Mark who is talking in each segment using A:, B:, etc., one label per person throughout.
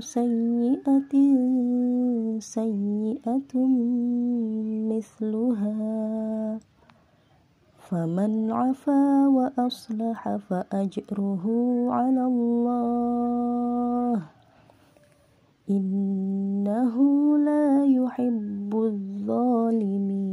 A: سيئة سيئة مثلها. فمن عفا وأصلح فأجره على الله. إنه لا يحب الظالمين.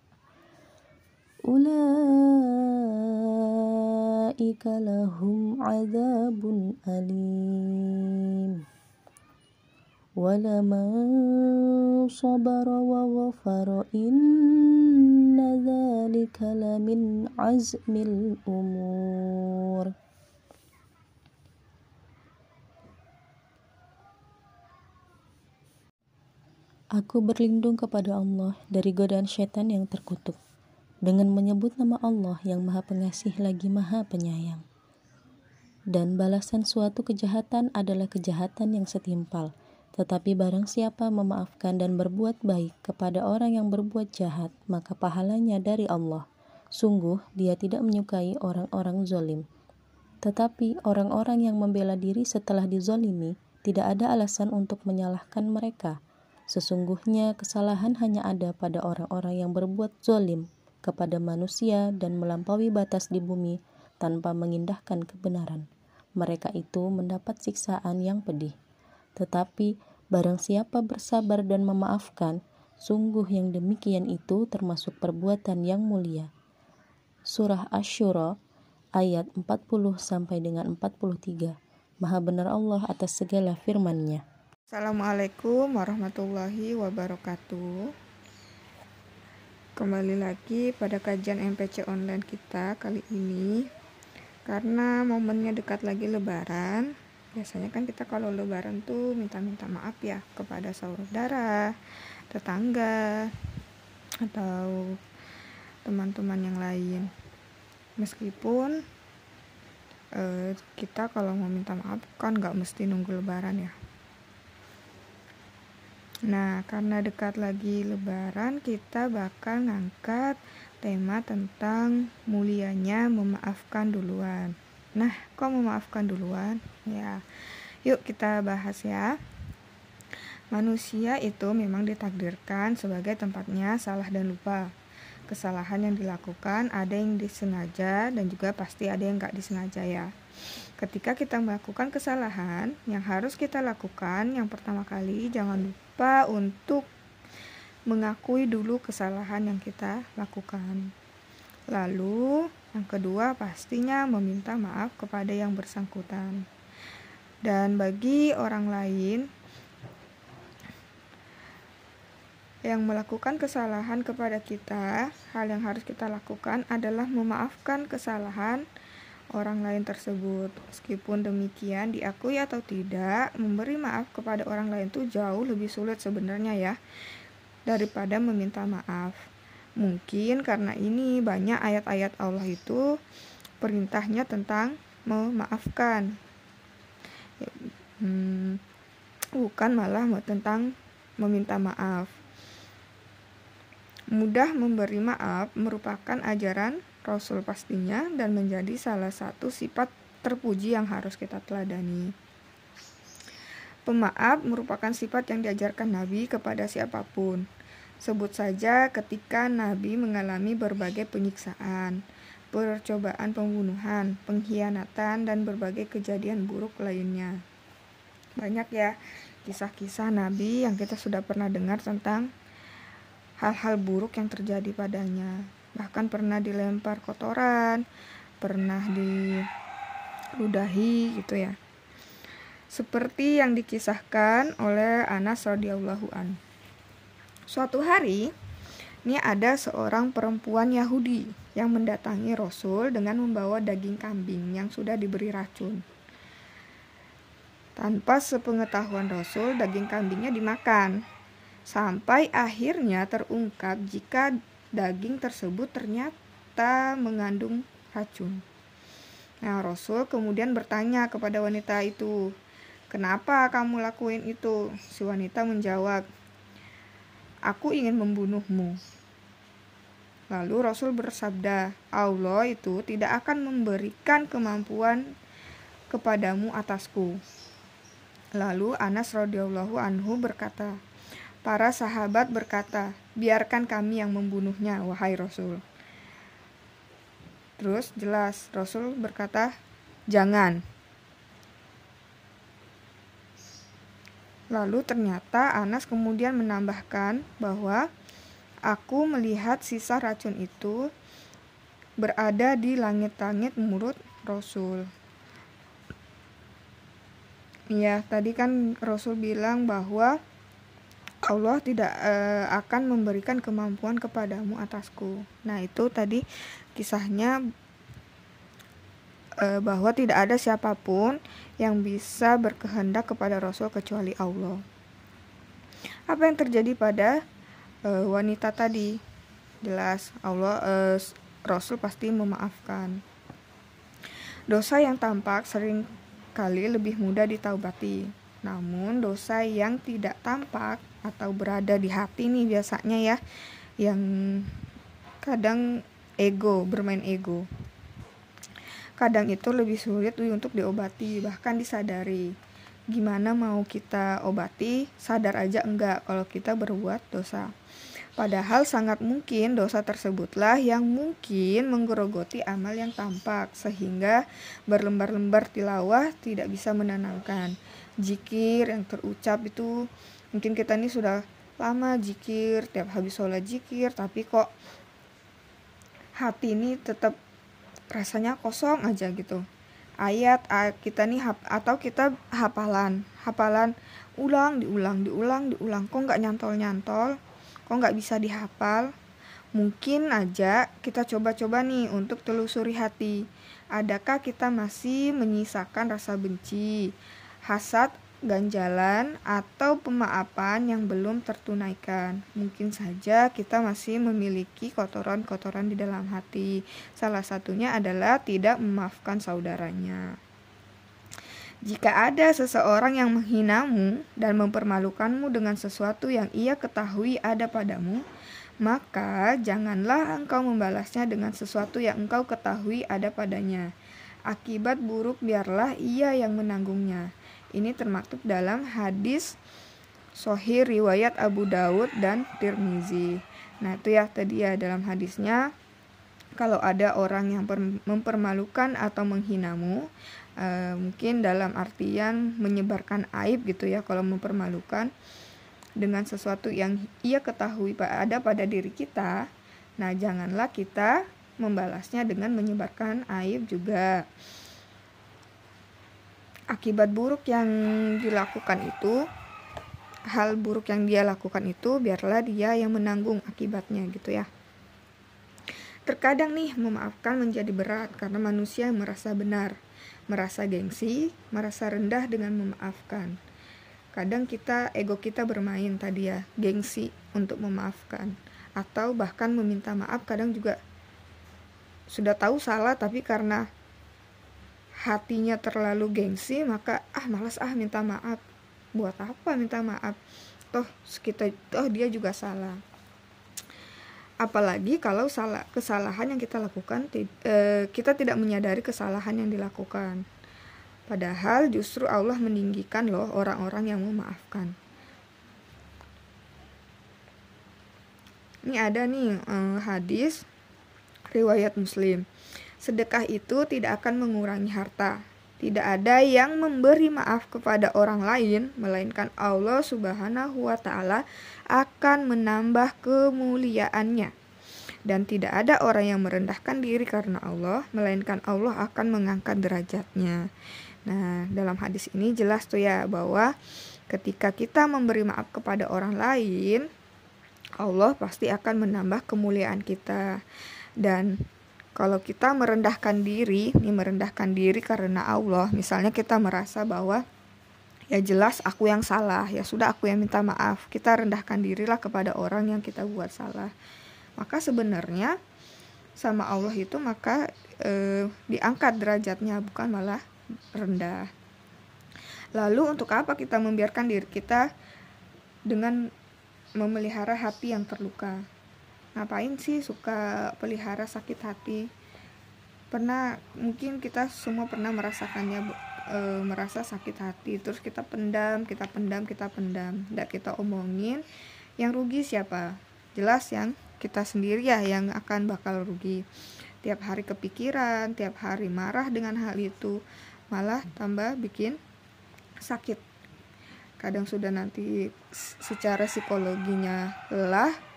A: أولئك لهم عذاب أليم ولمن صبر وغفر إن ذلك لمن عزم الأمور Aku berlindung kepada Allah dari godaan setan yang terkutuk dengan menyebut nama Allah yang Maha Pengasih lagi Maha Penyayang. Dan balasan suatu kejahatan adalah kejahatan yang setimpal. Tetapi barang siapa memaafkan dan berbuat baik kepada orang yang berbuat jahat, maka pahalanya dari Allah. Sungguh, dia tidak menyukai orang-orang zolim. Tetapi orang-orang yang membela diri setelah dizolimi, tidak ada alasan untuk menyalahkan mereka. Sesungguhnya kesalahan hanya ada pada orang-orang yang berbuat zolim kepada manusia dan melampaui batas di bumi tanpa mengindahkan kebenaran. Mereka itu mendapat siksaan yang pedih. Tetapi barang siapa bersabar dan memaafkan, sungguh yang demikian itu termasuk perbuatan yang mulia. Surah Ash-Shura ayat 40 sampai dengan 43. Maha benar Allah atas segala firman-Nya.
B: Assalamualaikum warahmatullahi wabarakatuh. Kembali lagi pada kajian MPC online kita kali ini. Karena momennya dekat lagi lebaran, biasanya kan kita kalau lebaran tuh minta-minta maaf ya kepada saudara, tetangga, atau teman-teman yang lain. Meskipun eh, kita kalau mau minta maaf kan nggak mesti nunggu lebaran ya. Nah, karena dekat lagi lebaran, kita bakal ngangkat tema tentang mulianya memaafkan duluan. Nah, kok memaafkan duluan? Ya, yuk kita bahas ya. Manusia itu memang ditakdirkan sebagai tempatnya salah dan lupa. Kesalahan yang dilakukan ada yang disengaja dan juga pasti ada yang gak disengaja ya. Ketika kita melakukan kesalahan, yang harus kita lakukan yang pertama kali jangan lupa untuk mengakui dulu kesalahan yang kita lakukan. Lalu, yang kedua pastinya meminta maaf kepada yang bersangkutan. Dan bagi orang lain yang melakukan kesalahan kepada kita, hal yang harus kita lakukan adalah memaafkan kesalahan orang lain tersebut. Meskipun demikian, diakui atau tidak, memberi maaf kepada orang lain itu jauh lebih sulit sebenarnya ya daripada meminta maaf. Mungkin karena ini banyak ayat-ayat Allah itu perintahnya tentang memaafkan. Hmm, bukan malah tentang meminta maaf. Mudah memberi maaf merupakan ajaran Rasul pastinya dan menjadi salah satu sifat terpuji yang harus kita teladani. Pemaaf merupakan sifat yang diajarkan Nabi kepada siapa pun. Sebut saja ketika Nabi mengalami berbagai penyiksaan, percobaan pembunuhan, pengkhianatan, dan berbagai kejadian buruk lainnya. banyak ya kisah-kisah Nabi yang kita sudah pernah dengar tentang hal-hal buruk yang terjadi padanya. Bahkan pernah dilempar kotoran, pernah diludahi gitu ya. Seperti yang dikisahkan oleh Anas radhiyallahu an. Suatu hari, ini ada seorang perempuan Yahudi yang mendatangi Rasul dengan membawa daging kambing yang sudah diberi racun. Tanpa sepengetahuan Rasul, daging kambingnya dimakan. Sampai akhirnya terungkap jika daging tersebut ternyata mengandung racun. Nah, Rasul kemudian bertanya kepada wanita itu, Kenapa kamu lakuin itu? Si wanita menjawab, Aku ingin membunuhmu. Lalu Rasul bersabda, Allah itu tidak akan memberikan kemampuan kepadamu atasku. Lalu Anas radhiyallahu anhu berkata, Para sahabat berkata, biarkan kami yang membunuhnya, wahai Rasul. Terus jelas Rasul berkata, jangan. Lalu ternyata Anas kemudian menambahkan bahwa aku melihat sisa racun itu berada di langit-langit menurut Rasul. Ya, tadi kan Rasul bilang bahwa Allah tidak uh, akan memberikan kemampuan kepadamu atasku. Nah, itu tadi kisahnya uh, bahwa tidak ada siapa pun yang bisa berkehendak kepada Rasul kecuali Allah. Apa yang terjadi pada uh, wanita tadi? Jelas Allah uh, Rasul pasti memaafkan. Dosa yang tampak sering kali lebih mudah ditaubati. Namun dosa yang tidak tampak atau berada di hati nih biasanya ya yang kadang ego, bermain ego. Kadang itu lebih sulit untuk diobati bahkan disadari. Gimana mau kita obati? Sadar aja enggak kalau kita berbuat dosa. Padahal sangat mungkin dosa tersebutlah yang mungkin menggerogoti amal yang tampak sehingga berlembar-lembar tilawah tidak bisa menenangkan. Jikir yang terucap itu mungkin kita ini sudah lama jikir, tiap habis sholat jikir, tapi kok hati ini tetap rasanya kosong aja gitu. Ayat kita nih atau kita hafalan hafalan ulang diulang diulang diulang. Kok nggak nyantol nyantol kok nggak bisa dihafal? Mungkin aja kita coba-coba nih untuk telusuri hati. Adakah kita masih menyisakan rasa benci hasad ganjalan atau pemaafan yang belum tertunaikan. Mungkin saja kita masih memiliki kotoran-kotoran di dalam hati. Salah satunya adalah tidak memaafkan saudaranya. Jika ada seseorang yang menghinamu dan mempermalukanmu dengan sesuatu yang ia ketahui ada padamu, maka janganlah engkau membalasnya dengan sesuatu yang engkau ketahui ada padanya. Akibat buruk biarlah ia yang menanggungnya. Ini termaktub dalam hadis Sohir riwayat Abu Daud dan Tirmizi. Nah itu ya tadi ya dalam hadisnya kalau ada orang yang mempermalukan atau menghinamu uh, mungkin dalam artian menyebarkan aib gitu ya kalau mempermalukan dengan sesuatu yang ia ketahui ada pada diri kita nah janganlah kita membalasnya dengan menyebarkan aib juga akibat buruk yang dilakukan itu hal buruk yang dia lakukan itu biarlah dia yang menanggung akibatnya gitu ya. Terkadang nih memaafkan menjadi berat karena manusia merasa benar merasa gengsi merasa rendah dengan memaafkan. Kadang kita ego kita bermain tadi ya gengsi untuk memaafkan. Atau bahkan meminta maaf kadang juga sudah tahu salah tapi karena hatinya terlalu gengsi maka ah malas ah minta maaf. Buat apa minta maaf? Toh kita toh dia juga salah. Apalagi kalau salah kesalahan yang kita lakukan eh, kita tidak menyadari kesalahan yang dilakukan. Padahal justru Allah meninggikan loh orang-orang yang memaafkan. Ini ada nih eh, hadis riwayat Muslim Sedekah itu tidak akan mengurangi harta. Tidak ada yang memberi maaf kepada orang lain, melainkan Allah Subhanahu wa Ta'ala akan menambah kemuliaannya. Dan tidak ada orang yang merendahkan diri karena Allah, melainkan Allah akan mengangkat derajatnya. Nah, dalam hadis ini jelas tuh ya bahwa ketika kita memberi maaf kepada orang lain, Allah pasti akan menambah kemuliaan kita. Dan kalau kita merendahkan diri, ini merendahkan diri karena Allah, misalnya kita merasa bahwa ya jelas aku yang salah, ya sudah aku yang minta maaf. Kita rendahkan dirilah kepada orang yang kita buat salah. Maka sebenarnya sama Allah itu maka eh, diangkat derajatnya bukan malah rendah. Lalu untuk apa kita membiarkan diri kita dengan memelihara hati yang terluka? Ngapain sih suka pelihara sakit hati? Pernah mungkin kita semua pernah merasakannya e, merasa sakit hati terus kita pendam kita pendam kita pendam. Tidak kita omongin yang rugi siapa? Jelas yang kita sendiri ya yang akan bakal rugi. Tiap hari kepikiran tiap hari marah dengan hal itu malah tambah bikin sakit. Kadang sudah nanti secara psikologinya lelah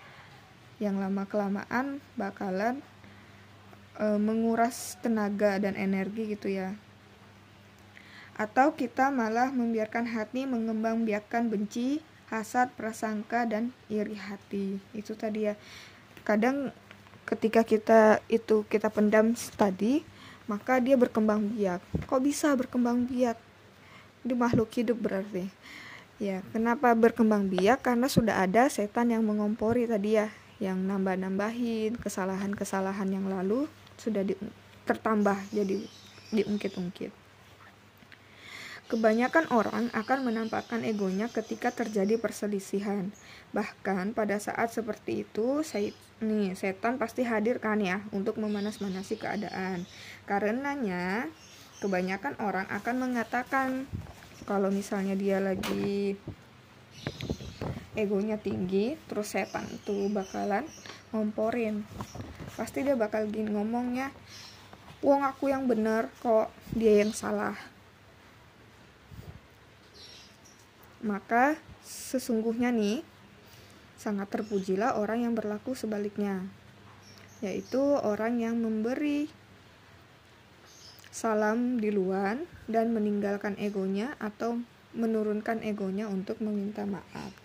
B: yang lama kelamaan bakalan e, menguras tenaga dan energi gitu ya. Atau kita malah membiarkan hati mengembang biakan benci hasad prasangka dan iri hati. Itu tadi ya. Kadang ketika kita itu kita pendam tadi maka dia berkembang biak kok bisa berkembang biak di makhluk hidup berarti. Ya kenapa berkembang biak karena sudah ada setan yang mengompori tadi ya yang nambah-nambahin kesalahan-kesalahan yang lalu sudah di, tertambah jadi diungkit-ungkit. Kebanyakan orang akan menampakkan egonya ketika terjadi perselisihan. Bahkan pada saat seperti itu, saya, nih setan pasti hadir kan ya untuk memanas-manasi keadaan. Karenanya kebanyakan orang akan mengatakan kalau misalnya dia lagi egonya tinggi terus setan tuh bakalan ngomporin. Pasti dia bakal gini ngomongnya uang aku yang bener kok dia yang salah. Maka sesungguhnya nih sangat terpujilah orang yang berlaku sebaliknya yaitu orang yang memberi salam di luar dan meninggalkan egonya atau menurunkan egonya untuk meminta maaf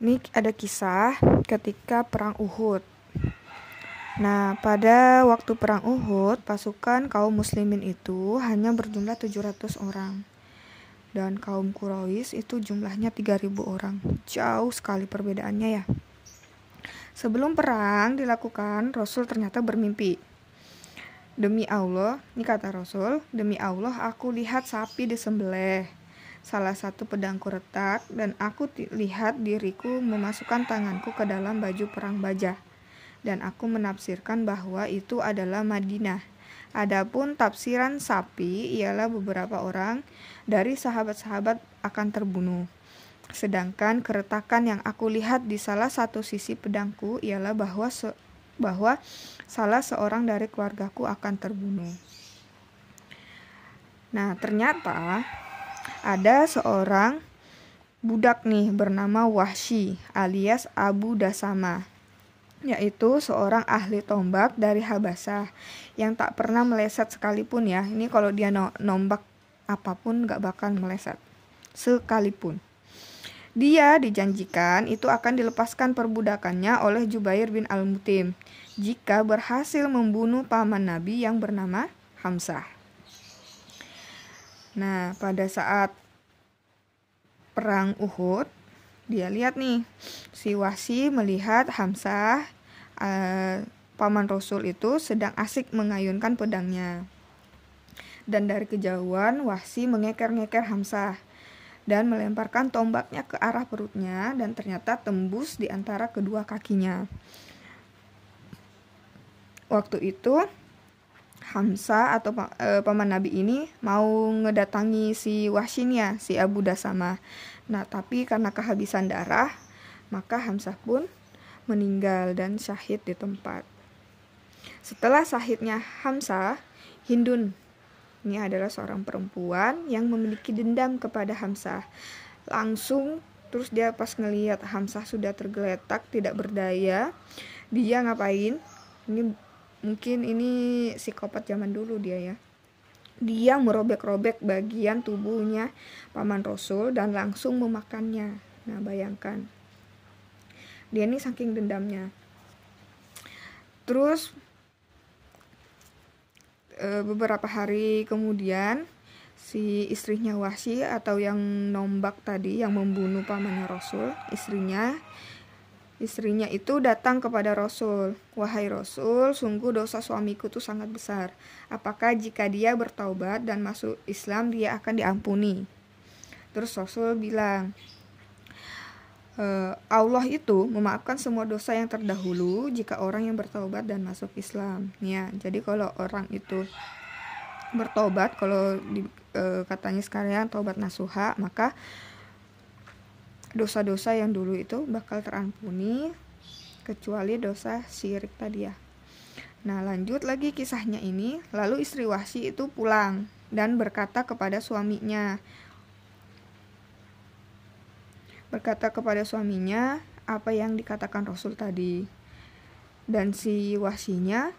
B: Ini ada kisah ketika perang Uhud. Nah, pada waktu perang Uhud, pasukan kaum muslimin itu hanya berjumlah 700 orang. Dan kaum Quraisy itu jumlahnya 3000 orang. Jauh sekali perbedaannya ya. Sebelum perang dilakukan, Rasul ternyata bermimpi. Demi Allah, ini kata Rasul, demi Allah aku lihat sapi disembelih salah satu pedangku retak dan aku lihat diriku memasukkan tanganku ke dalam baju perang baja dan aku menafsirkan bahwa itu adalah Madinah. Adapun tafsiran sapi ialah beberapa orang dari sahabat-sahabat akan terbunuh. Sedangkan keretakan yang aku lihat di salah satu sisi pedangku ialah bahwa se bahwa salah seorang dari keluargaku akan terbunuh. Nah, ternyata ada seorang budak nih bernama Wahsy alias Abu Dasama yaitu seorang ahli tombak dari Habasah yang tak pernah meleset sekalipun ya. Ini kalau dia nombak apa pun gak bakal meleset sekalipun. Dia dijanjikan itu akan dilepaskan perbudakannya oleh Jubair bin Al-Mutim jika berhasil membunuh paman Nabi yang bernama Hamzah Nah, pada saat perang Uhud, dia lihat nih si Wasi melihat Hamzah uh, paman Rasul itu sedang asik mengayunkan pedangnya. Dan dari kejauhan Wasi mengeker-ngeker Hamzah dan melemparkan tombaknya ke arah perutnya dan ternyata tembus di antara kedua kakinya. Waktu itu Hamsa atau e, paman Nabi ini mau ngedatangi si Wahshin ya, si Abu Dasama. Nah, tapi karena kehabisan darah, maka Hamzah pun meninggal dan syahid di tempat. Setelah syahidnya Hamzah, Hindun ini adalah seorang perempuan yang memiliki dendam kepada Hamzah. Langsung terus dia pas ngelihat Hamzah sudah tergeletak tidak berdaya, dia ngapain? Ini mungkin ini psikopat zaman dulu dia ya. Dia merobek-robek bagian tubuhnya paman Rasul dan langsung memakannya. Nah, bayangkan. Dia ini saking dendamnya. Terus e, beberapa hari kemudian si istrinya Wahsy atau yang nombak tadi yang membunuh pamannya Rasul, istrinya istrinya itu datang kepada Rasul, "Wahai Rasul, sungguh dosa suamiku itu sangat besar. Apakah jika dia bertaubat dan masuk Islam dia akan diampuni?" Terus Rasul bilang, Eh, Allah itu memaafkan semua dosa yang terdahulu jika orang yang bertobat dan masuk Islam. Ya, jadi kalau orang itu bertobat, kalau di, e, katanya sekarang tobat nasuha, maka dosa-dosa yang dulu itu bakal terampuni kecuali dosa syirik tadi ya. Nah, lanjut lagi kisahnya ini. Lalu istri Wahsi itu pulang dan berkata kepada suaminya, berkata kepada suaminya apa yang dikatakan Rasul tadi. Dan si wasinya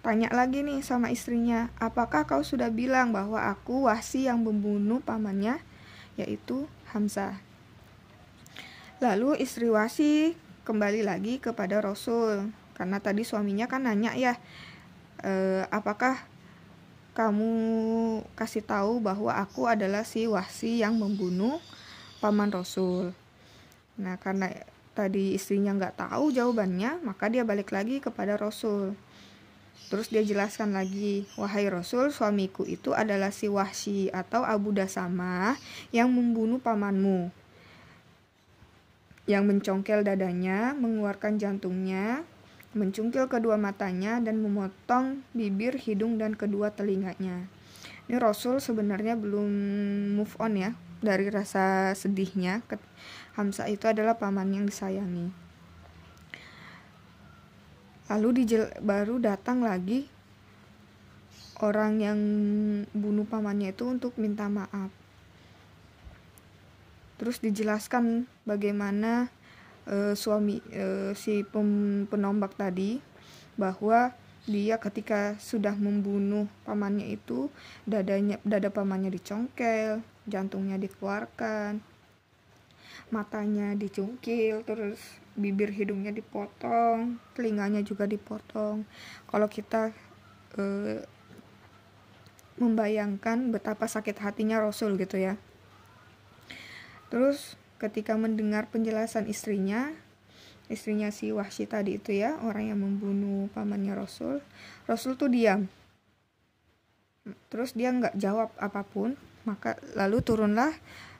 B: tanya lagi nih sama istrinya, apakah kau sudah bilang bahwa aku wasi yang membunuh pamannya, yaitu Hamzah. Lalu istri wasi kembali lagi kepada Rasul, karena tadi suaminya kan nanya ya, e, apakah kamu kasih tahu bahwa aku adalah si wasi yang membunuh paman Rasul. Nah, karena tadi istrinya nggak tahu jawabannya, maka dia balik lagi kepada Rasul. Terus dia jelaskan lagi, wahai Rasul, suamiku itu adalah si Wahsy atau Abu Dasama yang membunuh pamanmu. Yang mencongkel dadanya, mengeluarkan jantungnya, mencungkil kedua matanya, dan memotong bibir, hidung, dan kedua telinganya. Ini Rasul sebenarnya belum move on ya dari rasa sedihnya. Hamzah itu adalah paman yang disayangi. Lalu dijel baru datang lagi orang yang bunuh pamannya itu untuk minta maaf terus dijelaskan bagaimana uh, suami uh, si penombak tadi bahwa dia ketika sudah membunuh pamannya itu dadanya dada pamannya dicongkel jantungnya dikeluarkan matanya dicungkil terus bibir hidungnya dipotong telinganya juga dipotong. Kalau kita e, membayangkan betapa sakit hatinya Rasul gitu ya terus ketika mendengar penjelasan istrinya istrinya si Wahsy tadi itu ya orang yang membunuh pamannya Rasul Rasul tuh diam terus dia nggak jawab apa pun maka lalu turunlah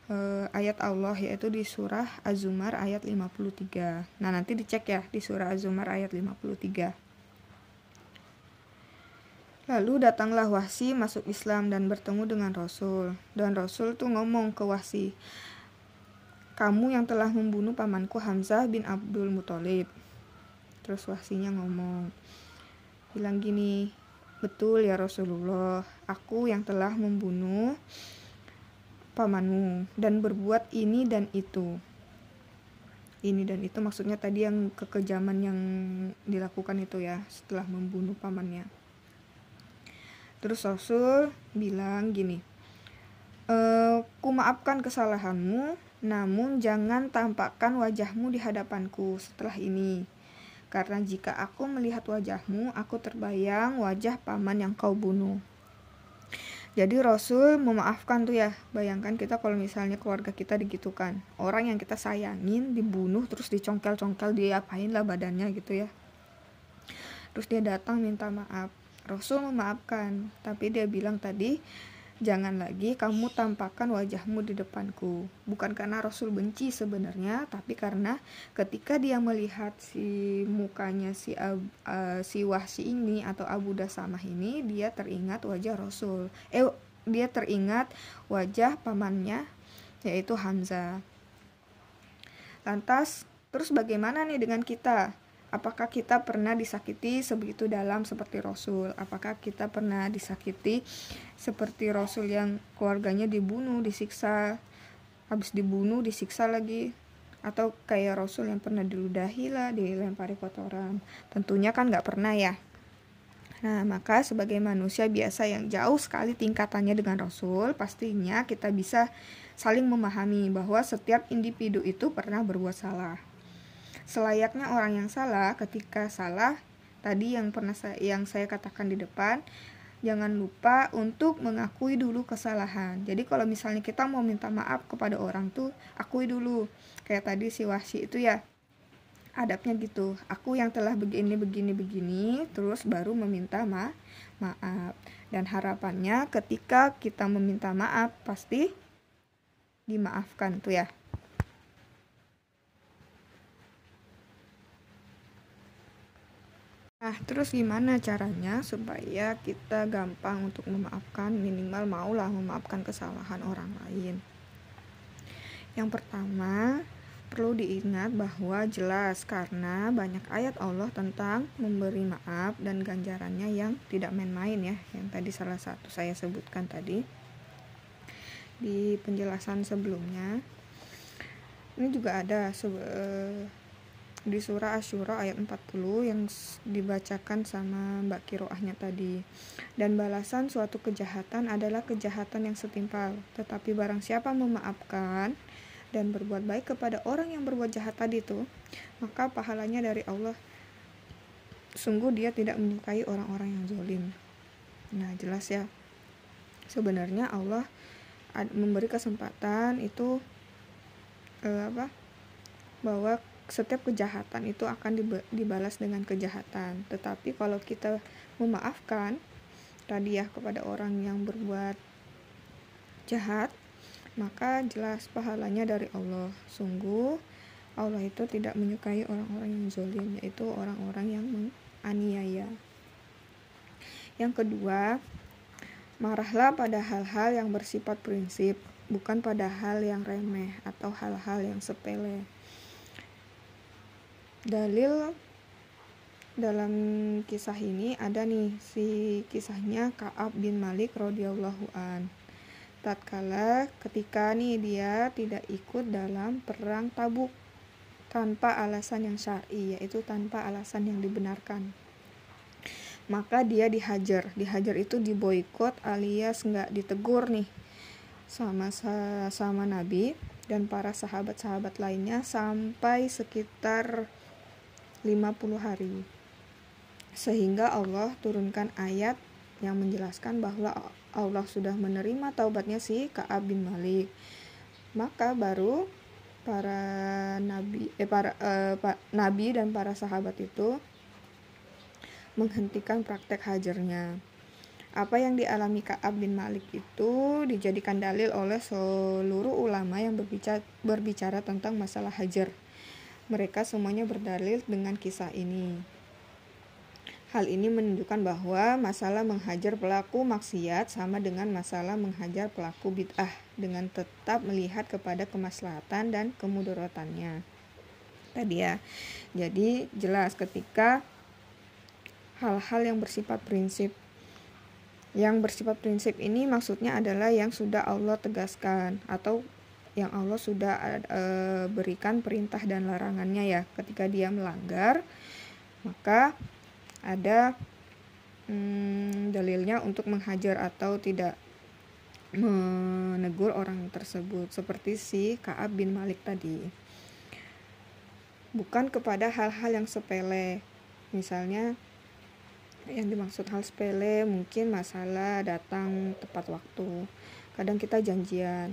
B: uh, ayat Allah yaitu di surah Az-Zumar ayat 53. Nah, nanti dicek ya di surah Az-Zumar ayat 53. Lalu datanglah Wahsi masuk Islam dan bertemu dengan Rasul. Dan Rasul tuh ngomong ke Wahsi, "Kamu yang telah membunuh pamanku Hamzah bin Abdul Muthalib." Terus Wahsinya ngomong, bilang gini, Betul ya Rasulullah, aku yang telah membunuh pamanmu dan berbuat ini dan itu. Ini dan itu maksudnya tadi yang kekejaman yang dilakukan itu ya setelah membunuh pamannya. Terus Rasul bilang gini, e, ku maafkan kesalahanmu, namun jangan tampakkan wajahmu di hadapanku setelah ini karena jika aku melihat wajahmu, aku terbayang wajah paman yang kau bunuh. Jadi Rasul memaafkan tuh ya. Bayangkan kita kalau misalnya keluarga kita digitukan. Orang yang kita sayangin dibunuh terus dicongkel-congkel diapain lah badannya gitu ya. Terus dia datang minta maaf. Rasul memaafkan, tapi dia bilang tadi Jangan lagi kamu tampakkan wajahmu di depanku. Bukan karena Rasul benci sebenarnya, tapi karena ketika dia melihat si mukanya si uh, si Wahsi ini atau Abu Dasamah ini, dia teringat wajah Rasul. Eh, dia teringat wajah pamannya yaitu Hamzah. Lantas terus bagaimana nih dengan kita apakah kita pernah disakiti sebegitu dalam seperti Rasul? Apakah kita pernah disakiti seperti Rasul yang keluarganya dibunuh disiksa habis dibunuh disiksa lagi? Atau kayak Rasul yang pernah diludahi lah dilempari kotoran? Tentunya kan nggak pernah ya. Nah, maka sebagai manusia biasa yang jauh sekali tingkatannya dengan Rasul, pastinya kita bisa saling memahami bahwa setiap individu itu pernah berbuat salah selayaknya orang yang salah ketika salah tadi yang pernah saya, yang saya katakan di depan jangan lupa untuk mengakui dulu kesalahan. Jadi kalau misalnya kita mau minta maaf kepada orang tuh akui dulu. Kayak tadi si Wahsi itu ya adabnya gitu. Aku yang telah begini begini begini terus baru meminta ma maaf. Dan harapannya ketika kita meminta maaf pasti dimaafkan tuh ya. Nah, terus gimana caranya supaya kita gampang untuk memaafkan, minimal maulah memaafkan kesalahan orang lain. Yang pertama, perlu diingat bahwa jelas karena banyak ayat Allah tentang memberi maaf dan ganjarannya yang tidak main-main ya, yang tadi salah satu saya sebutkan tadi di penjelasan sebelumnya. Ini juga ada di surah Asyura ayat 40 yang dibacakan sama Mbak Kiroahnya tadi. Dan balasan suatu kejahatan adalah kejahatan yang setimpal. Tetapi barang siapa memaafkan dan berbuat baik kepada orang yang berbuat jahat tadi itu, maka pahalanya dari Allah. Sungguh dia tidak menyukai orang-orang yang zolim. Nah jelas ya. Sebenarnya Allah memberi kesempatan itu eh, apa bahwa setiap kejahatan itu akan dibalas dengan kejahatan. Tetapi kalau kita memaafkan tadi ya kepada orang yang berbuat jahat, maka jelas pahalanya dari Allah. Sungguh Allah itu tidak menyukai orang-orang yang zolim, yaitu orang-orang yang menganiaya. Yang kedua, marahlah pada hal-hal yang bersifat prinsip, bukan pada hal yang remeh atau hal-hal yang sepele dalil dalam kisah ini ada nih si kisahnya Kaab bin Malik radhiyallahu an. Tatkala ketika nih dia tidak ikut dalam perang Tabuk tanpa alasan yang syar'i yaitu tanpa alasan yang dibenarkan. Maka dia dihajar. Dihajar itu diboikot alias nggak ditegur nih sama sama Nabi dan para sahabat-sahabat lainnya sampai sekitar 50 hari. Sehingga Allah turunkan ayat yang menjelaskan bahwa Allah sudah menerima taubatnya si Ka'ab bin Malik. Maka baru para nabi eh para eh, pa, nabi dan para sahabat itu menghentikan praktek hajarnya. Apa yang dialami Ka'ab bin Malik itu dijadikan dalil oleh seluruh ulama yang berbicara, berbicara tentang masalah hajar. Mereka semuanya berdalil dengan kisah ini. Hal ini menunjukkan bahwa masalah menghajar pelaku maksiat sama dengan masalah menghajar pelaku bid'ah dengan tetap melihat kepada kemaslahatan dan kemudaratannya. Tadi ya. Jadi jelas ketika hal-hal yang bersifat prinsip yang bersifat prinsip ini maksudnya adalah yang sudah Allah tegaskan atau yang Allah sudah e, berikan perintah dan larangannya ya. Ketika dia melanggar maka ada hmm, dalilnya untuk menghajar atau tidak menegur orang tersebut. Seperti si Kaab bin Malik tadi. Bukan kepada hal-hal yang sepele. Misalnya yang dimaksud hal sepele mungkin masalah datang tepat waktu. Kadang kita janjian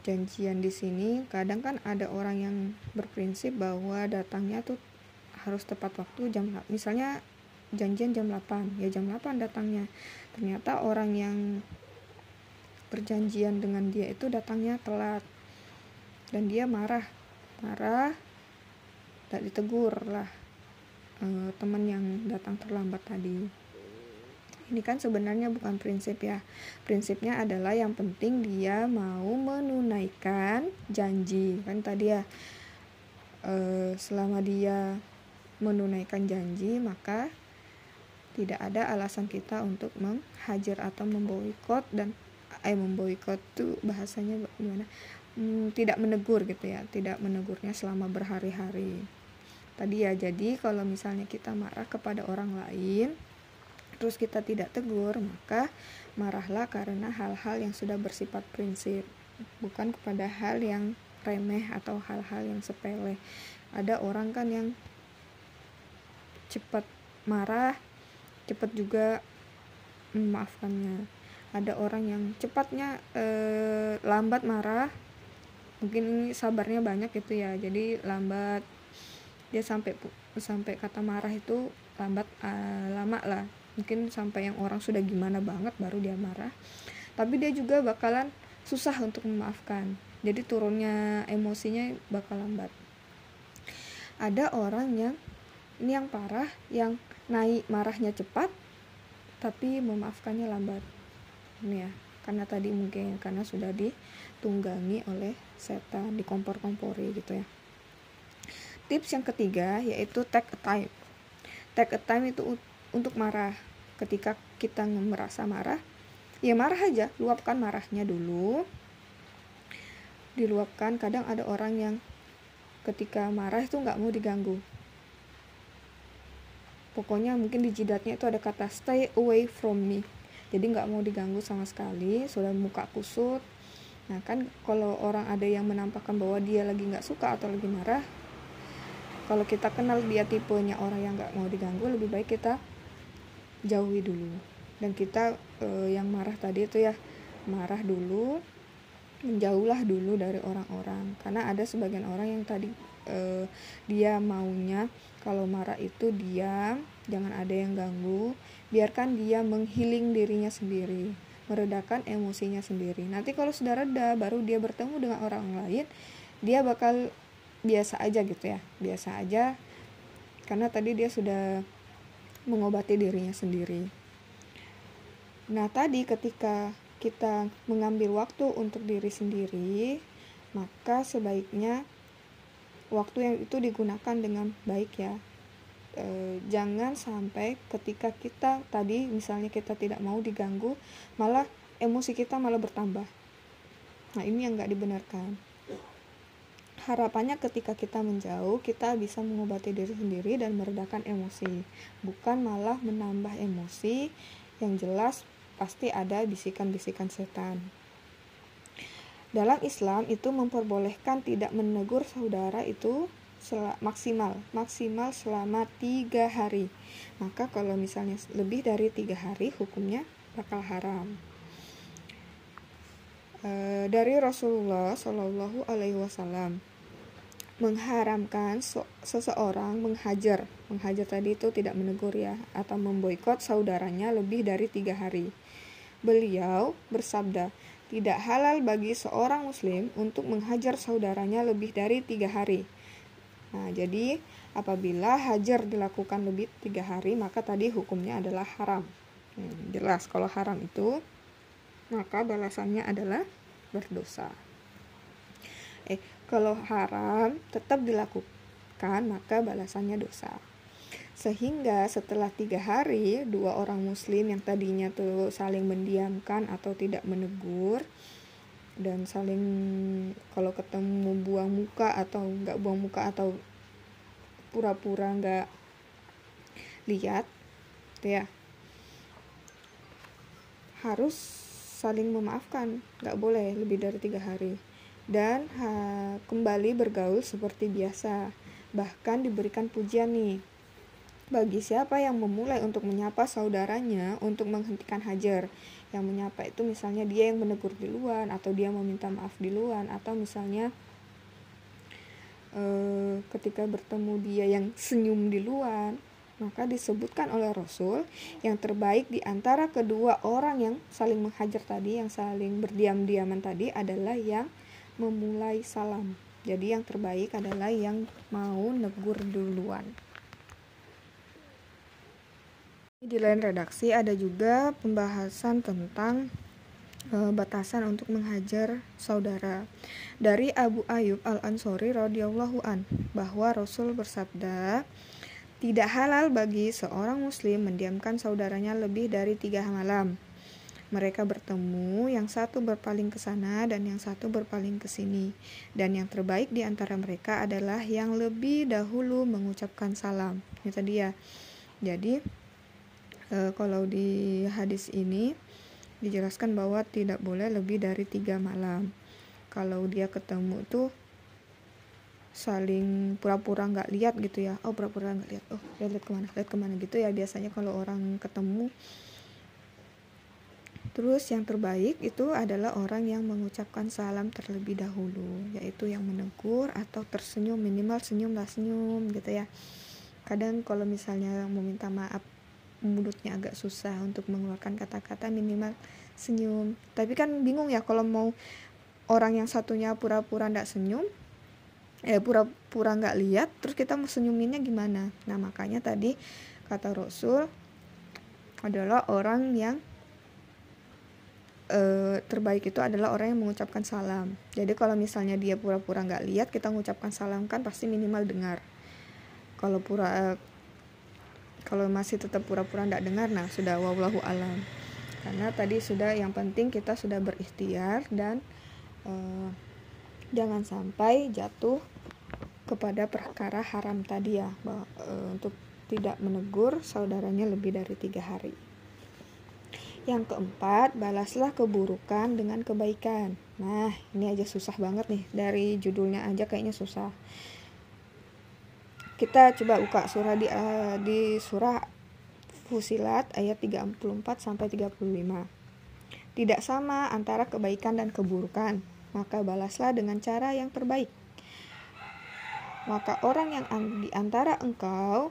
B: janjian di sini kadang kan ada orang yang berprinsip bahwa datangnya tuh harus tepat waktu jam misalnya janjian jam 8 ya jam 8 datangnya. Ternyata orang yang perjanjian dengan dia itu datangnya telat dan dia marah. Marah tak ditegur lah e, teman yang datang terlambat tadi ini kan sebenarnya bukan prinsip ya. Prinsipnya adalah yang penting dia mau menunaikan janji. Kan tadi ya uh, selama dia menunaikan janji maka tidak ada alasan kita untuk menghajar atau memboikot dan eh memboikot tuh bahasanya gimana? Hmm, tidak menegur gitu ya tidak menegurnya selama berhari-hari. Tadi ya jadi kalau misalnya kita marah kepada orang lain terus kita tidak tegur maka marahlah karena hal-hal yang sudah bersifat prinsip bukan kepada hal yang remeh atau hal-hal yang sepele. Ada orang kan yang cepat marah cepat juga memaafkannya. Ada orang yang cepatnya eh, lambat marah mungkin ini sabarnya banyak gitu ya jadi lambat. Dia sampai sampai kata marah itu lambat uh, lama lah mungkin sampai yang orang sudah gimana banget baru dia marah. Tapi dia juga bakalan susah untuk memaafkan. Jadi turunnya emosinya bakal lambat. Ada orang yang ini yang parah yang naik marahnya cepat tapi memaafkannya lambat. Ini ya karena tadi mungkin karena sudah ditunggangi oleh setan dikompor-kompori gitu ya. Tips yang ketiga yaitu take a time. Take a time itu untuk marah ketika kita merasa marah ya marah aja luapkan marahnya dulu. Diluapkan kadang ada orang yang ketika marah itu nggak mau diganggu. Pokoknya mungkin di jidatnya itu ada kata stay away from me. Jadi nggak mau diganggu sama sekali sudah muka kusut. Nah kan kalau orang ada yang menampakkan bahwa dia lagi nggak suka atau lagi marah kalau kita kenal dia tipenya orang yang nggak mau diganggu lebih baik kita jauhi dulu. Dan kita e, yang marah tadi itu ya marah dulu menjauhlah dulu dari orang-orang. Karena ada sebagian orang yang tadi e, dia maunya kalau marah itu diam jangan ada yang ganggu. Biarkan dia menghiling dirinya sendiri meredakan emosinya sendiri. Nanti kalau sudah reda baru dia bertemu dengan orang lain dia bakal biasa aja gitu ya. Biasa aja karena tadi dia sudah mengobati dirinya sendiri. Nah tadi ketika kita mengambil waktu untuk diri sendiri maka sebaiknya waktu yang itu digunakan dengan baik ya. E, jangan sampai ketika kita tadi misalnya kita tidak mau diganggu malah emosi kita malah bertambah. Nah ini yang nggak dibenarkan harapannya ketika kita menjauh kita bisa mengobati diri sendiri dan meredakan emosi. Bukan malah menambah emosi yang jelas pasti ada bisikan-bisikan setan. Dalam Islam itu memperbolehkan tidak menegur saudara itu sel maksimal maksimal selama tiga hari. Maka kalau misalnya lebih dari tiga hari hukumnya bakal haram. E, dari Rasulullah Shallallahu Alaihi Wasallam mengharamkan seseorang menghajar menghajar tadi itu tidak menegur ya atau memboikot saudaranya lebih dari tiga hari beliau bersabda tidak halal bagi seorang muslim untuk menghajar saudaranya lebih dari tiga hari. Nah, jadi apabila hajar dilakukan lebih tiga hari, maka tadi hukumnya adalah haram. Hmm, jelas kalau haram itu, maka balasannya adalah berdosa. Eh, kalau haram tetap dilakukan, maka balasannya dosa. Sehingga setelah tiga hari, dua orang muslim yang tadinya tuh saling mendiamkan atau tidak menegur, dan saling kalau ketemu buang muka atau nggak buang muka atau pura-pura nggak lihat, ya harus saling memaafkan, nggak boleh lebih dari tiga hari dan ha, kembali bergaul seperti biasa. Bahkan diberikan pujian nih. Bagi siapa yang memulai untuk menyapa saudaranya untuk menghentikan hajar? Yang menyapa itu misalnya dia yang menegur luar atau dia meminta maaf di luar atau misalnya eh, ketika bertemu dia yang senyum di luar maka disebutkan oleh Rasul yang terbaik di antara kedua orang yang saling menghajar tadi yang saling berdiam-diaman tadi adalah yang memulai salam jadi yang terbaik adalah yang mau negur duluan di lain redaksi ada juga pembahasan tentang e, batasan untuk menghajar saudara. Dari Abu Ayub Al-Ansori radhiyallahu an bahwa Rasul bersabda, tidak halal bagi seorang muslim mendiamkan saudaranya lebih dari tiga malam. Mereka bertemu, yang satu berpaling ke sana dan yang satu berpaling ke sini. Dan yang terbaik di antara mereka adalah yang lebih dahulu mengucapkan salam. Itu dia. Jadi e, kalau di hadis ini dijelaskan bahwa tidak boleh lebih dari tiga malam. Kalau dia ketemu tuh saling pura-pura nggak -pura lihat gitu ya oh pura-pura nggak lihat oh lihat ke mana lihat ke mana gitu ya biasanya kalau orang ketemu Terus yang terbaik itu adalah orang yang mengucapkan salam terlebih dahulu, yaitu yang menegur atau tersenyum minimal senyum lah senyum gitu ya. Kadang kalau misalnya mau minta maaf mulutnya agak susah untuk mengeluarkan kata-kata minimal senyum. Tapi kan bingung ya kalau mau orang yang satunya pura-pura ndak senyum, eh pura-pura nggak lihat, terus kita mau senyuminnya gimana? Nah makanya tadi kata Rasul adalah orang yang e, terbaik itu adalah orang yang mengucapkan salam. Jadi kalau misalnya dia pura-pura nggak lihat, kita mengucapkan salam kan pasti minimal dengar. Kalau pura e, kalau masih tetap pura-pura nggak dengar, nah sudah wallahu alam. Karena tadi sudah yang penting kita sudah berikhtiar dan e, jangan sampai jatuh kepada perkara haram tadi ya, bahwa, e, untuk tidak menegur saudaranya lebih dari tiga hari. Yang keempat, balaslah keburukan dengan kebaikan. Nah, ini aja susah banget nih. Dari judulnya aja kayaknya susah. Kita coba buka surah di uh, di surah Fusilat ayat 34 sampai 35. Tidak sama antara kebaikan dan keburukan, maka balaslah dengan cara yang terbaik. Maka orang yang di antara engkau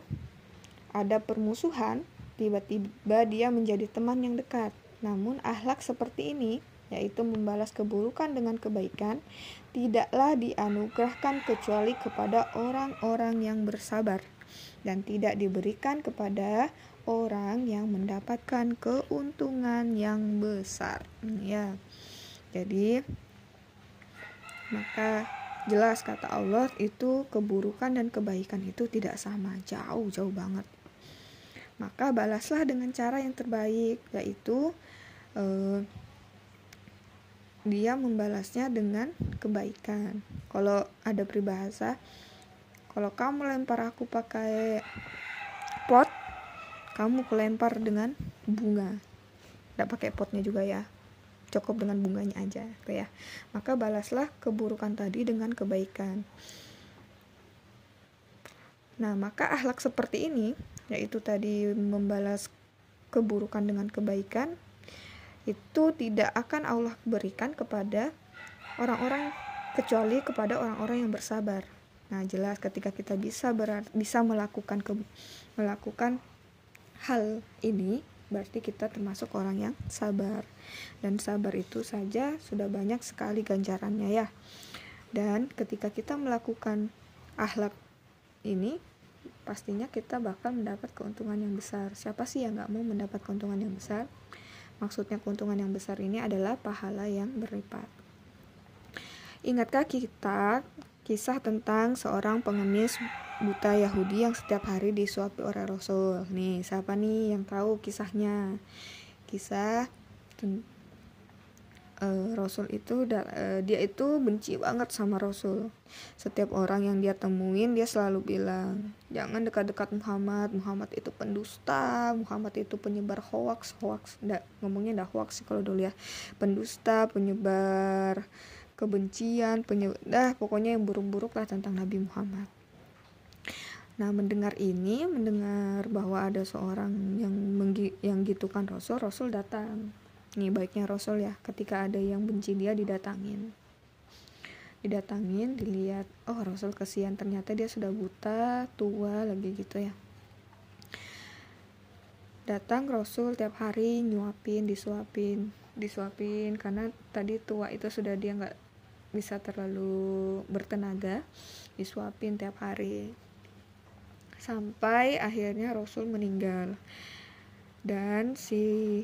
B: ada permusuhan, tiba-tiba dia menjadi teman yang dekat. Namun akhlak seperti ini, yaitu membalas keburukan dengan kebaikan, tidaklah dianugerahkan kecuali kepada orang-orang yang bersabar dan tidak diberikan kepada orang yang mendapatkan keuntungan yang besar. Ya. Jadi maka jelas kata Allah itu keburukan dan kebaikan itu tidak sama, jauh-jauh banget maka balaslah dengan cara yang terbaik yaitu eh, dia membalasnya dengan kebaikan. Kalau ada peribahasa kalau kamu lempar aku pakai pot kamu kelempar dengan bunga. Tidak pakai potnya juga ya cukup dengan bunganya aja gitu ya. Maka balaslah keburukan tadi dengan kebaikan nah maka akhlak seperti ini yaitu tadi membalas keburukan dengan kebaikan itu tidak akan Allah berikan kepada orang-orang kecuali kepada orang-orang yang bersabar. Nah, jelas ketika kita bisa berar, bisa melakukan ke, melakukan hal ini berarti kita termasuk orang yang sabar. Dan sabar itu saja sudah banyak sekali ganjarannya ya. Dan ketika kita melakukan akhlak ini pastinya kita bakal mendapat keuntungan yang besar. Siapa sih yang nggak mau mendapat keuntungan yang besar? Maksudnya keuntungan yang besar ini adalah pahala yang berlipat. Ingatkah kita kisah tentang seorang pengemis buta Yahudi yang setiap hari disuapi oleh Rasul? Nih, siapa nih yang tahu kisahnya? Kisah uh, Rasul itu uh, dia itu benci banget sama Rasul. Setiap orang yang dia temuin dia selalu bilang, "Jangan dekat-dekat Muhammad. Muhammad itu pendusta, Muhammad itu penyebar hoax, hoax." Nggak, ngomongnya ndak hoax sih kalau dulu ya. Pendusta, penyebar kebencian, penyebar dah pokoknya yang buruk-buruk lah tentang Nabi Muhammad. Nah, mendengar ini, mendengar bahwa ada seorang yang menggi yang gitukan Rasul, Rasul datang Nih baiknya Rasul ya, ketika ada yang benci dia didatangin. Didatangin, dilihat, oh Rasul kesian ternyata dia sudah buta, tua lagi gitu ya. Datang Rasul tiap hari nyuapin, disuapin, disuapin karena tadi tua itu sudah dia nggak bisa terlalu bertenaga, disuapin tiap hari. Sampai akhirnya Rasul meninggal. Dan si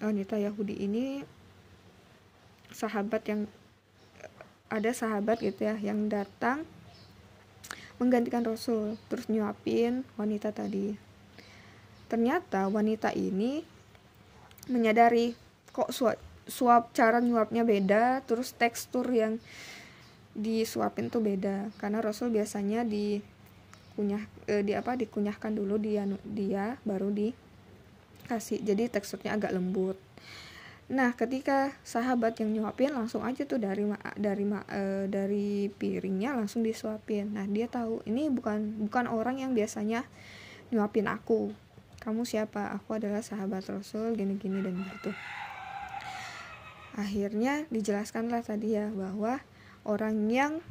B: wanita Yahudi ini sahabat yang ada sahabat gitu ya yang datang menggantikan Rasul terus nyuapin wanita tadi. Ternyata wanita ini menyadari kok suap, suap cara nyuapnya beda terus tekstur yang disuapin tuh beda. Karena Rasul biasanya di kunyah eh, di apa dikunyahkan dulu dia dia baru dikasih jadi teksturnya agak lembut. Nah ketika sahabat yang nyuapin langsung aja tuh dari dari eh, dari piringnya langsung disuapin. Nah dia tahu ini bukan bukan orang yang biasanya nyuapin aku. Kamu siapa? Aku adalah sahabat Rasul gini-gini dan gitu. Akhirnya dijelaskanlah tadi ya bahwa orang yang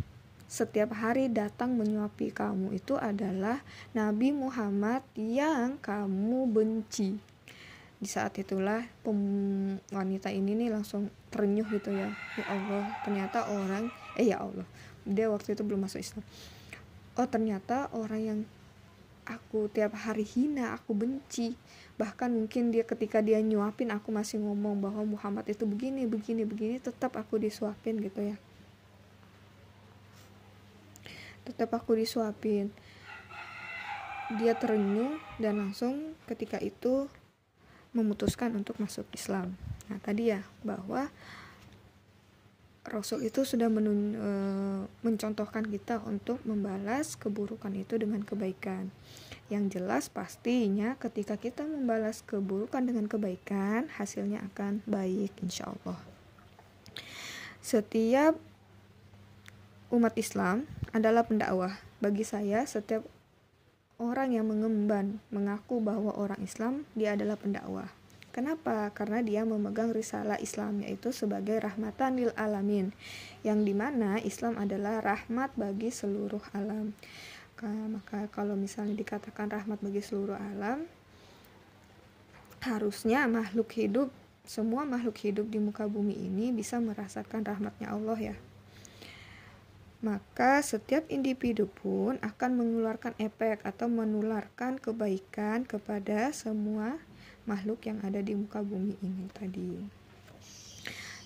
B: setiap hari datang menyuapi kamu itu adalah Nabi Muhammad yang kamu benci. Di saat itulah wanita ini nih langsung terenyuh gitu ya. Ya Allah, ternyata orang eh ya Allah. Dia waktu itu belum masuk Islam. Oh, ternyata orang yang aku tiap hari hina, aku benci. Bahkan mungkin dia ketika dia nyuapin aku masih ngomong bahwa Muhammad itu begini, begini, begini, tetap aku disuapin gitu ya tetap aku disuapin dia terenyuh dan langsung ketika itu memutuskan untuk masuk Islam nah tadi ya bahwa Rasul itu sudah menun, e, mencontohkan kita untuk membalas keburukan itu dengan kebaikan. Yang jelas pastinya ketika kita membalas keburukan dengan kebaikan, hasilnya akan baik insya Allah. Setiap umat Islam adalah pendakwah. Bagi saya, setiap orang yang mengemban mengaku bahwa orang Islam, dia adalah pendakwah. Kenapa? Karena dia memegang risalah Islam yaitu sebagai rahmatan lil alamin yang di mana Islam adalah rahmat bagi seluruh alam. Maka kalau misalnya dikatakan rahmat bagi seluruh alam, harusnya makhluk hidup semua makhluk hidup di muka bumi ini bisa merasakan rahmatnya Allah ya maka setiap individu pun akan mengeluarkan efek atau menularkan kebaikan kepada semua makhluk yang ada di muka bumi ini tadi.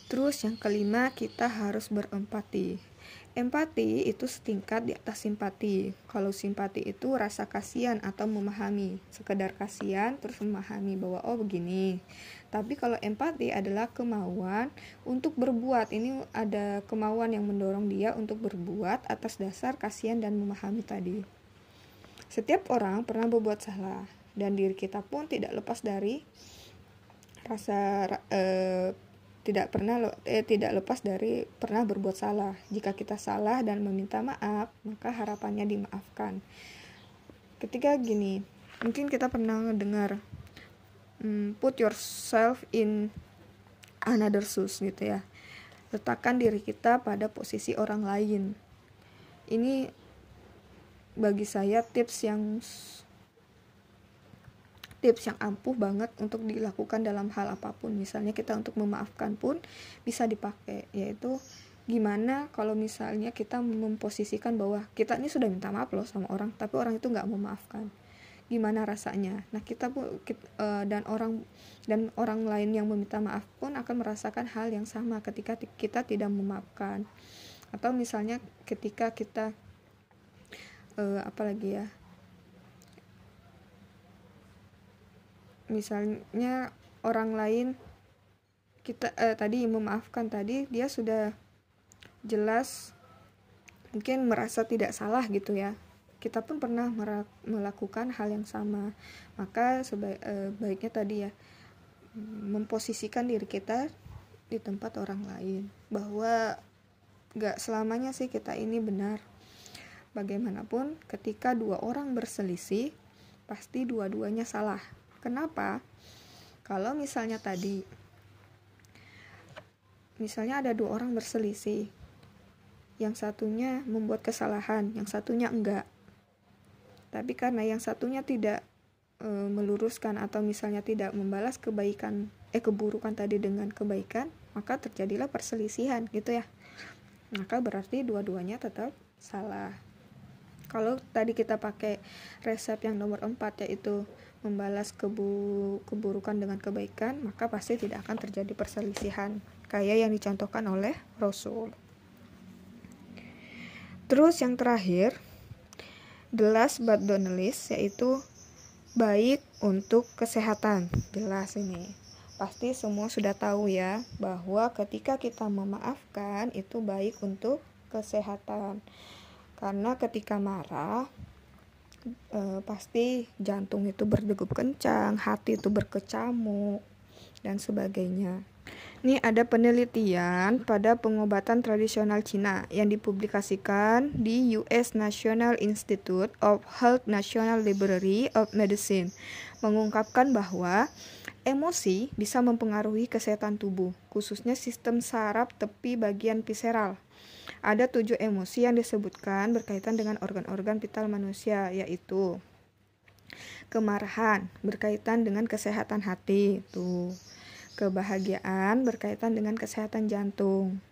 B: Terus yang kelima kita harus berempati. Empati itu setingkat di atas simpati. Kalau simpati itu rasa kasihan atau memahami, sekedar kasihan terus memahami bahwa oh begini. Tapi kalau empati adalah kemauan untuk berbuat. Ini ada kemauan yang mendorong dia untuk berbuat atas dasar kasihan dan memahami tadi. Setiap orang pernah berbuat salah dan diri kita pun tidak lepas dari rasa eh, tidak pernah eh, tidak lepas dari pernah berbuat salah. Jika kita salah dan meminta maaf, maka harapannya dimaafkan. Ketika gini, mungkin kita pernah dengar hmm, put yourself in another shoes gitu ya. Letakkan diri kita pada posisi orang lain. Ini bagi saya tips yang tips yang ampuh banget untuk dilakukan dalam hal apa pun. Misalnya kita untuk memaafkan pun bisa dipakai yaitu gimana kalau misalnya kita memposisikan bahwa kita ini sudah minta maaf loh sama orang tapi orang itu nggak memaafkan. Gimana rasanya? Nah kita kita, uh, dan orang dan orang lain yang meminta maaf pun akan merasakan hal yang sama ketika kita tidak memaafkan. Atau misalnya ketika kita uh, apa lagi ya misalnya orang lain kita eh, tadi memaafkan tadi dia sudah jelas mungkin merasa tidak salah gitu ya. Kita pun pernah melakukan hal yang sama. Maka sebaiknya eh, tadi ya memposisikan diri kita di tempat orang lain. Bahwa gak selamanya sih kita ini benar. Bagaimanapun ketika dua orang berselisih pasti dua-duanya salah Kenapa? Kalau misalnya tadi, misalnya ada dua orang berselisih, yang satunya membuat kesalahan, yang satunya enggak. Tapi karena yang satunya tidak e, meluruskan atau misalnya tidak membalas kebaikan, eh keburukan tadi dengan kebaikan, maka terjadilah perselisihan gitu ya. Maka berarti dua-duanya tetap salah. Kalau tadi kita pakai resep yang nomor 4 yaitu membalas kebu keburukan dengan kebaikan, maka pasti tidak akan terjadi perselisihan kayak yang dicontohkan oleh Rasul. Terus yang terakhir, the last but not least yaitu baik untuk kesehatan. Jelas ini. Pasti semua sudah tahu ya bahwa ketika kita memaafkan itu baik untuk kesehatan. Karena ketika marah e, pasti jantung itu berdegup kencang, hati itu berkecamuk dan sebagainya. Ini ada penelitian pada pengobatan tradisional Cina yang dipublikasikan di US National Institute of Health National Library of Medicine mengungkapkan bahwa emosi bisa mempengaruhi kesehatan tubuh, khususnya sistem saraf tepi bagian visceral. Ada tujuh emosi yang disebutkan berkaitan dengan organ-organ vital manusia, yaitu kemarahan berkaitan dengan kesehatan hati, tuh Kebahagiaan berkaitan dengan kesehatan jantung.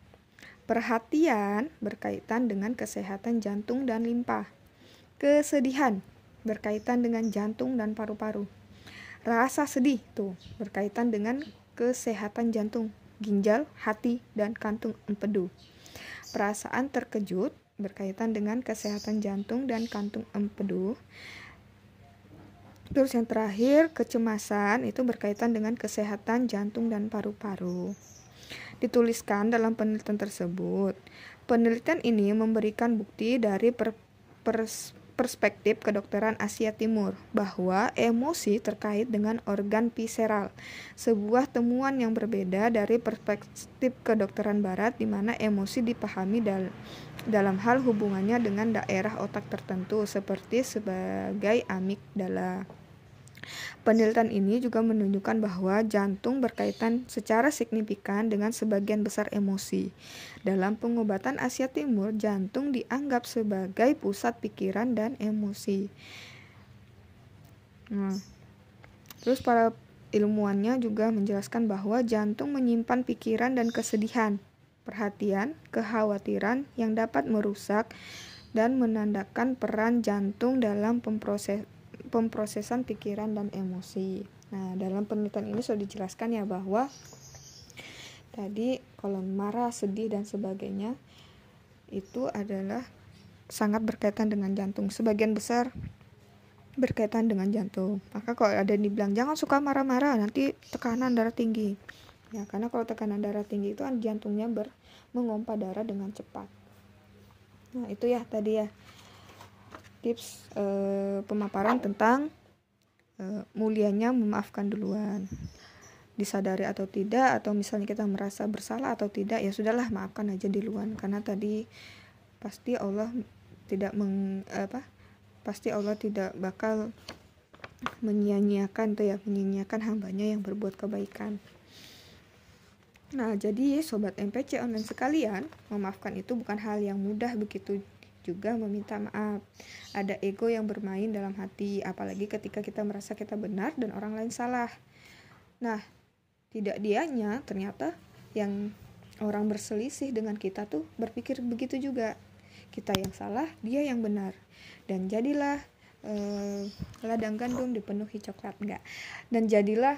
B: Perhatian berkaitan dengan kesehatan jantung dan limpa. Kesedihan berkaitan dengan jantung dan paru-paru. Rasa sedih tuh berkaitan dengan kesehatan jantung, ginjal, hati, dan kantung empedu. Perasaan terkejut berkaitan dengan kesehatan jantung dan kantung empedu. Terus yang terakhir, kecemasan itu berkaitan dengan kesehatan jantung dan paru-paru. Dituliskan dalam penelitian tersebut. Penelitian ini memberikan bukti dari per, pers, perspektif kedokteran Asia Timur bahwa emosi terkait dengan organ visceral, sebuah temuan yang berbeda dari perspektif kedokteran barat di mana emosi dipahami dal dalam hal hubungannya dengan daerah otak tertentu seperti sebagai amigdala. Penelitian ini juga menunjukkan bahwa jantung berkaitan secara signifikan dengan sebagian besar emosi. Dalam pengobatan Asia Timur, jantung dianggap sebagai pusat pikiran dan emosi. Nah, terus para ilmuwannya juga menjelaskan bahwa jantung menyimpan pikiran dan kesedihan, perhatian, kekhawatiran yang dapat merusak dan menandakan peran jantung dalam pemproses pemprosesan pikiran dan emosi. Nah, dalam penelitian ini sudah dijelaskan ya bahwa tadi kalau marah, sedih dan sebagainya itu adalah sangat berkaitan dengan jantung. Sebagian besar berkaitan dengan jantung. Maka kalau ada yang dibilang jangan suka marah-marah, nanti tekanan darah tinggi. Ya, karena kalau tekanan darah tinggi itu kan jantungnya ber mengompa darah dengan cepat. Nah, itu ya tadi ya tips e, pemaparan tentang e, mulianya memaafkan duluan. Disadari atau tidak atau misalnya kita merasa bersalah atau tidak ya sudahlah maafkan aja duluan. Karena tadi pasti Allah tidak meng apa pasti Allah tidak bakal menyia-nyiakan tuh ya menyia-nyiakan hambanya yang berbuat kebaikan. Nah jadi sobat MPC online sekalian memaafkan itu bukan hal yang mudah begitu juga meminta maaf. Ada ego yang bermain dalam hati, apalagi ketika kita merasa kita benar dan orang lain salah. Nah, tidak dianya ternyata yang orang berselisih dengan kita tuh berpikir begitu juga. Kita yang salah, dia yang benar. Dan jadilah eh, ladang gandum dipenuhi coklat enggak. Dan jadilah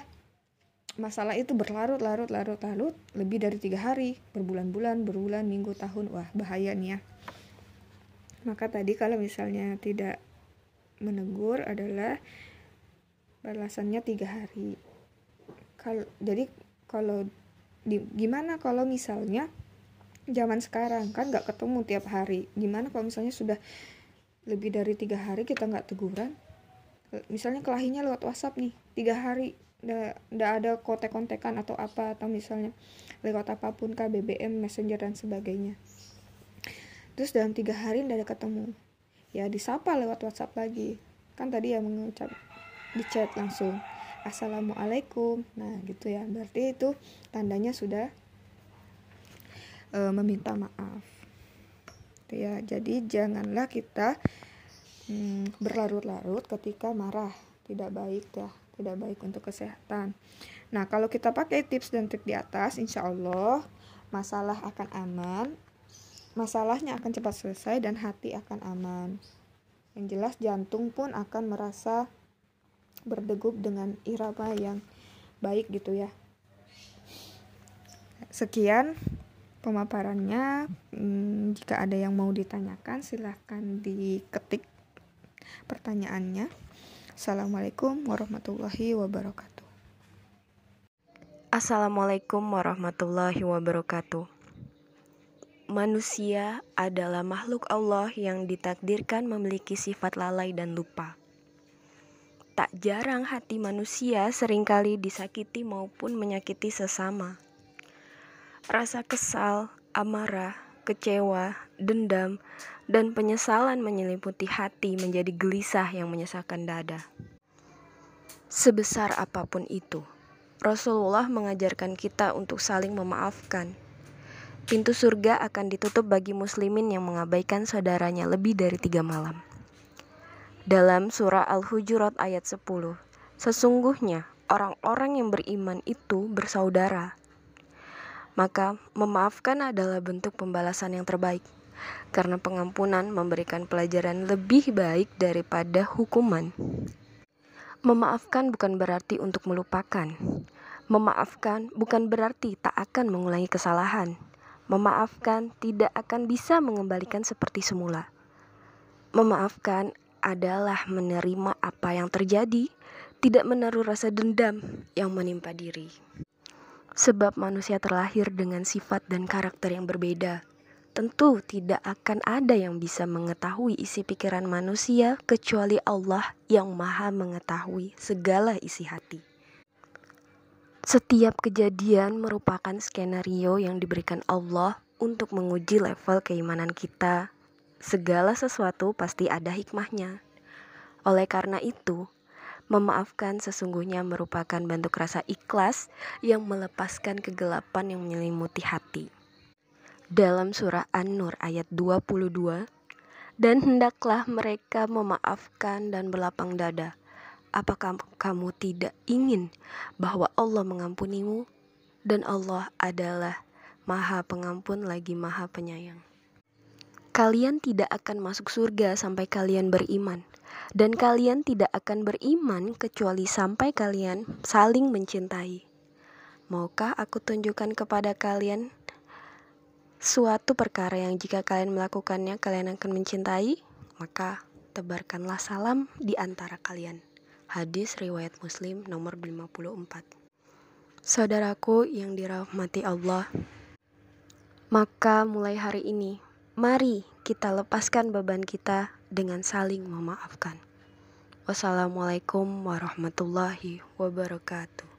B: masalah itu berlarut-larut larut-larut lebih dari tiga hari berbulan-bulan berbulan minggu tahun wah bahaya nih ya maka tadi kalau misalnya tidak menegur adalah balasannya tiga hari. Kalau jadi kalau di, gimana kalau misalnya zaman sekarang kan nggak ketemu tiap hari. Gimana kalau misalnya sudah lebih dari tiga hari kita nggak teguran? Misalnya kelahinya lewat WhatsApp nih tiga hari. Nggak ada kontek-kontekan atau apa atau misalnya lewat apa pun KBBM Messenger dan sebagainya terus dalam tiga hari tidak ada ketemu. Ya disapa lewat WhatsApp lagi. Kan tadi ya mengucap di chat langsung assalamualaikum. Nah gitu ya. Berarti itu tandanya sudah e, meminta maaf. Gitu ya. Jadi janganlah kita hmm, berlarut-larut ketika marah. Tidak baik ya. Tidak baik untuk kesehatan. Nah kalau kita pakai tips dan trik di atas insya Allah masalah akan aman masalahnya akan cepat selesai dan hati akan aman. Yang jelas jantung pun akan merasa berdegup dengan irama yang baik gitu ya. Sekian pemaparannya. Hmm, jika ada yang mau ditanyakan silahkan diketik pertanyaannya. Assalamualaikum warahmatullahi wabarakatuh.
C: Assalamualaikum warahmatullahi wabarakatuh Manusia adalah makhluk Allah yang ditakdirkan memiliki sifat lalai dan lupa. Tak jarang hati manusia sering kali disakiti maupun menyakiti sesama. Rasa kesal, amarah, kecewa, dendam, dan penyesalan menyelimuti hati menjadi gelisah yang menyesakkan dada. Sebesar apa pun itu, Rasulullah mengajarkan kita untuk saling memaafkan Pintu surga akan ditutup bagi muslimin yang mengabaikan saudaranya lebih dari tiga malam. Dalam surah Al-Hujurat ayat 10, sesungguhnya orang-orang yang beriman itu bersaudara. Maka memaafkan adalah bentuk pembalasan yang terbaik, karena pengampunan memberikan pelajaran lebih baik daripada hukuman. Memaafkan bukan berarti untuk melupakan. Memaafkan bukan berarti tak akan mengulangi kesalahan Memaafkan tidak akan bisa mengembalikan seperti semula. Memaafkan adalah menerima apa yang terjadi, tidak menaruh rasa dendam yang menimpa diri. Sebab manusia terlahir dengan sifat dan karakter yang berbeda. Tentu tidak akan ada yang bisa mengetahui isi pikiran manusia kecuali Allah yang Maha Mengetahui segala isi hati. Setiap kejadian merupakan skenario yang diberikan Allah untuk menguji level keimanan kita. Segala sesuatu pasti ada hikmahnya. Oleh karena itu, memaafkan sesungguhnya merupakan bentuk rasa ikhlas yang melepaskan kegelapan yang menyelimuti hati. Dalam surah An-Nur ayat 22, dan hendaklah mereka memaafkan dan berlapang dada Apakah kamu tidak ingin bahwa Allah mengampunimu dan Allah adalah Maha Pengampun lagi Maha Penyayang? Kalian tidak akan masuk surga sampai kalian beriman, dan kalian tidak akan beriman kecuali sampai kalian saling mencintai. Maukah aku tunjukkan kepada kalian suatu perkara yang jika kalian melakukannya kalian akan mencintai? Maka tebarkanlah salam di antara kalian. Hadis riwayat Muslim nomor 54. Saudaraku yang dirahmati Allah, maka mulai hari ini, mari kita lepaskan beban kita dengan saling memaafkan. Wassalamualaikum warahmatullahi wabarakatuh.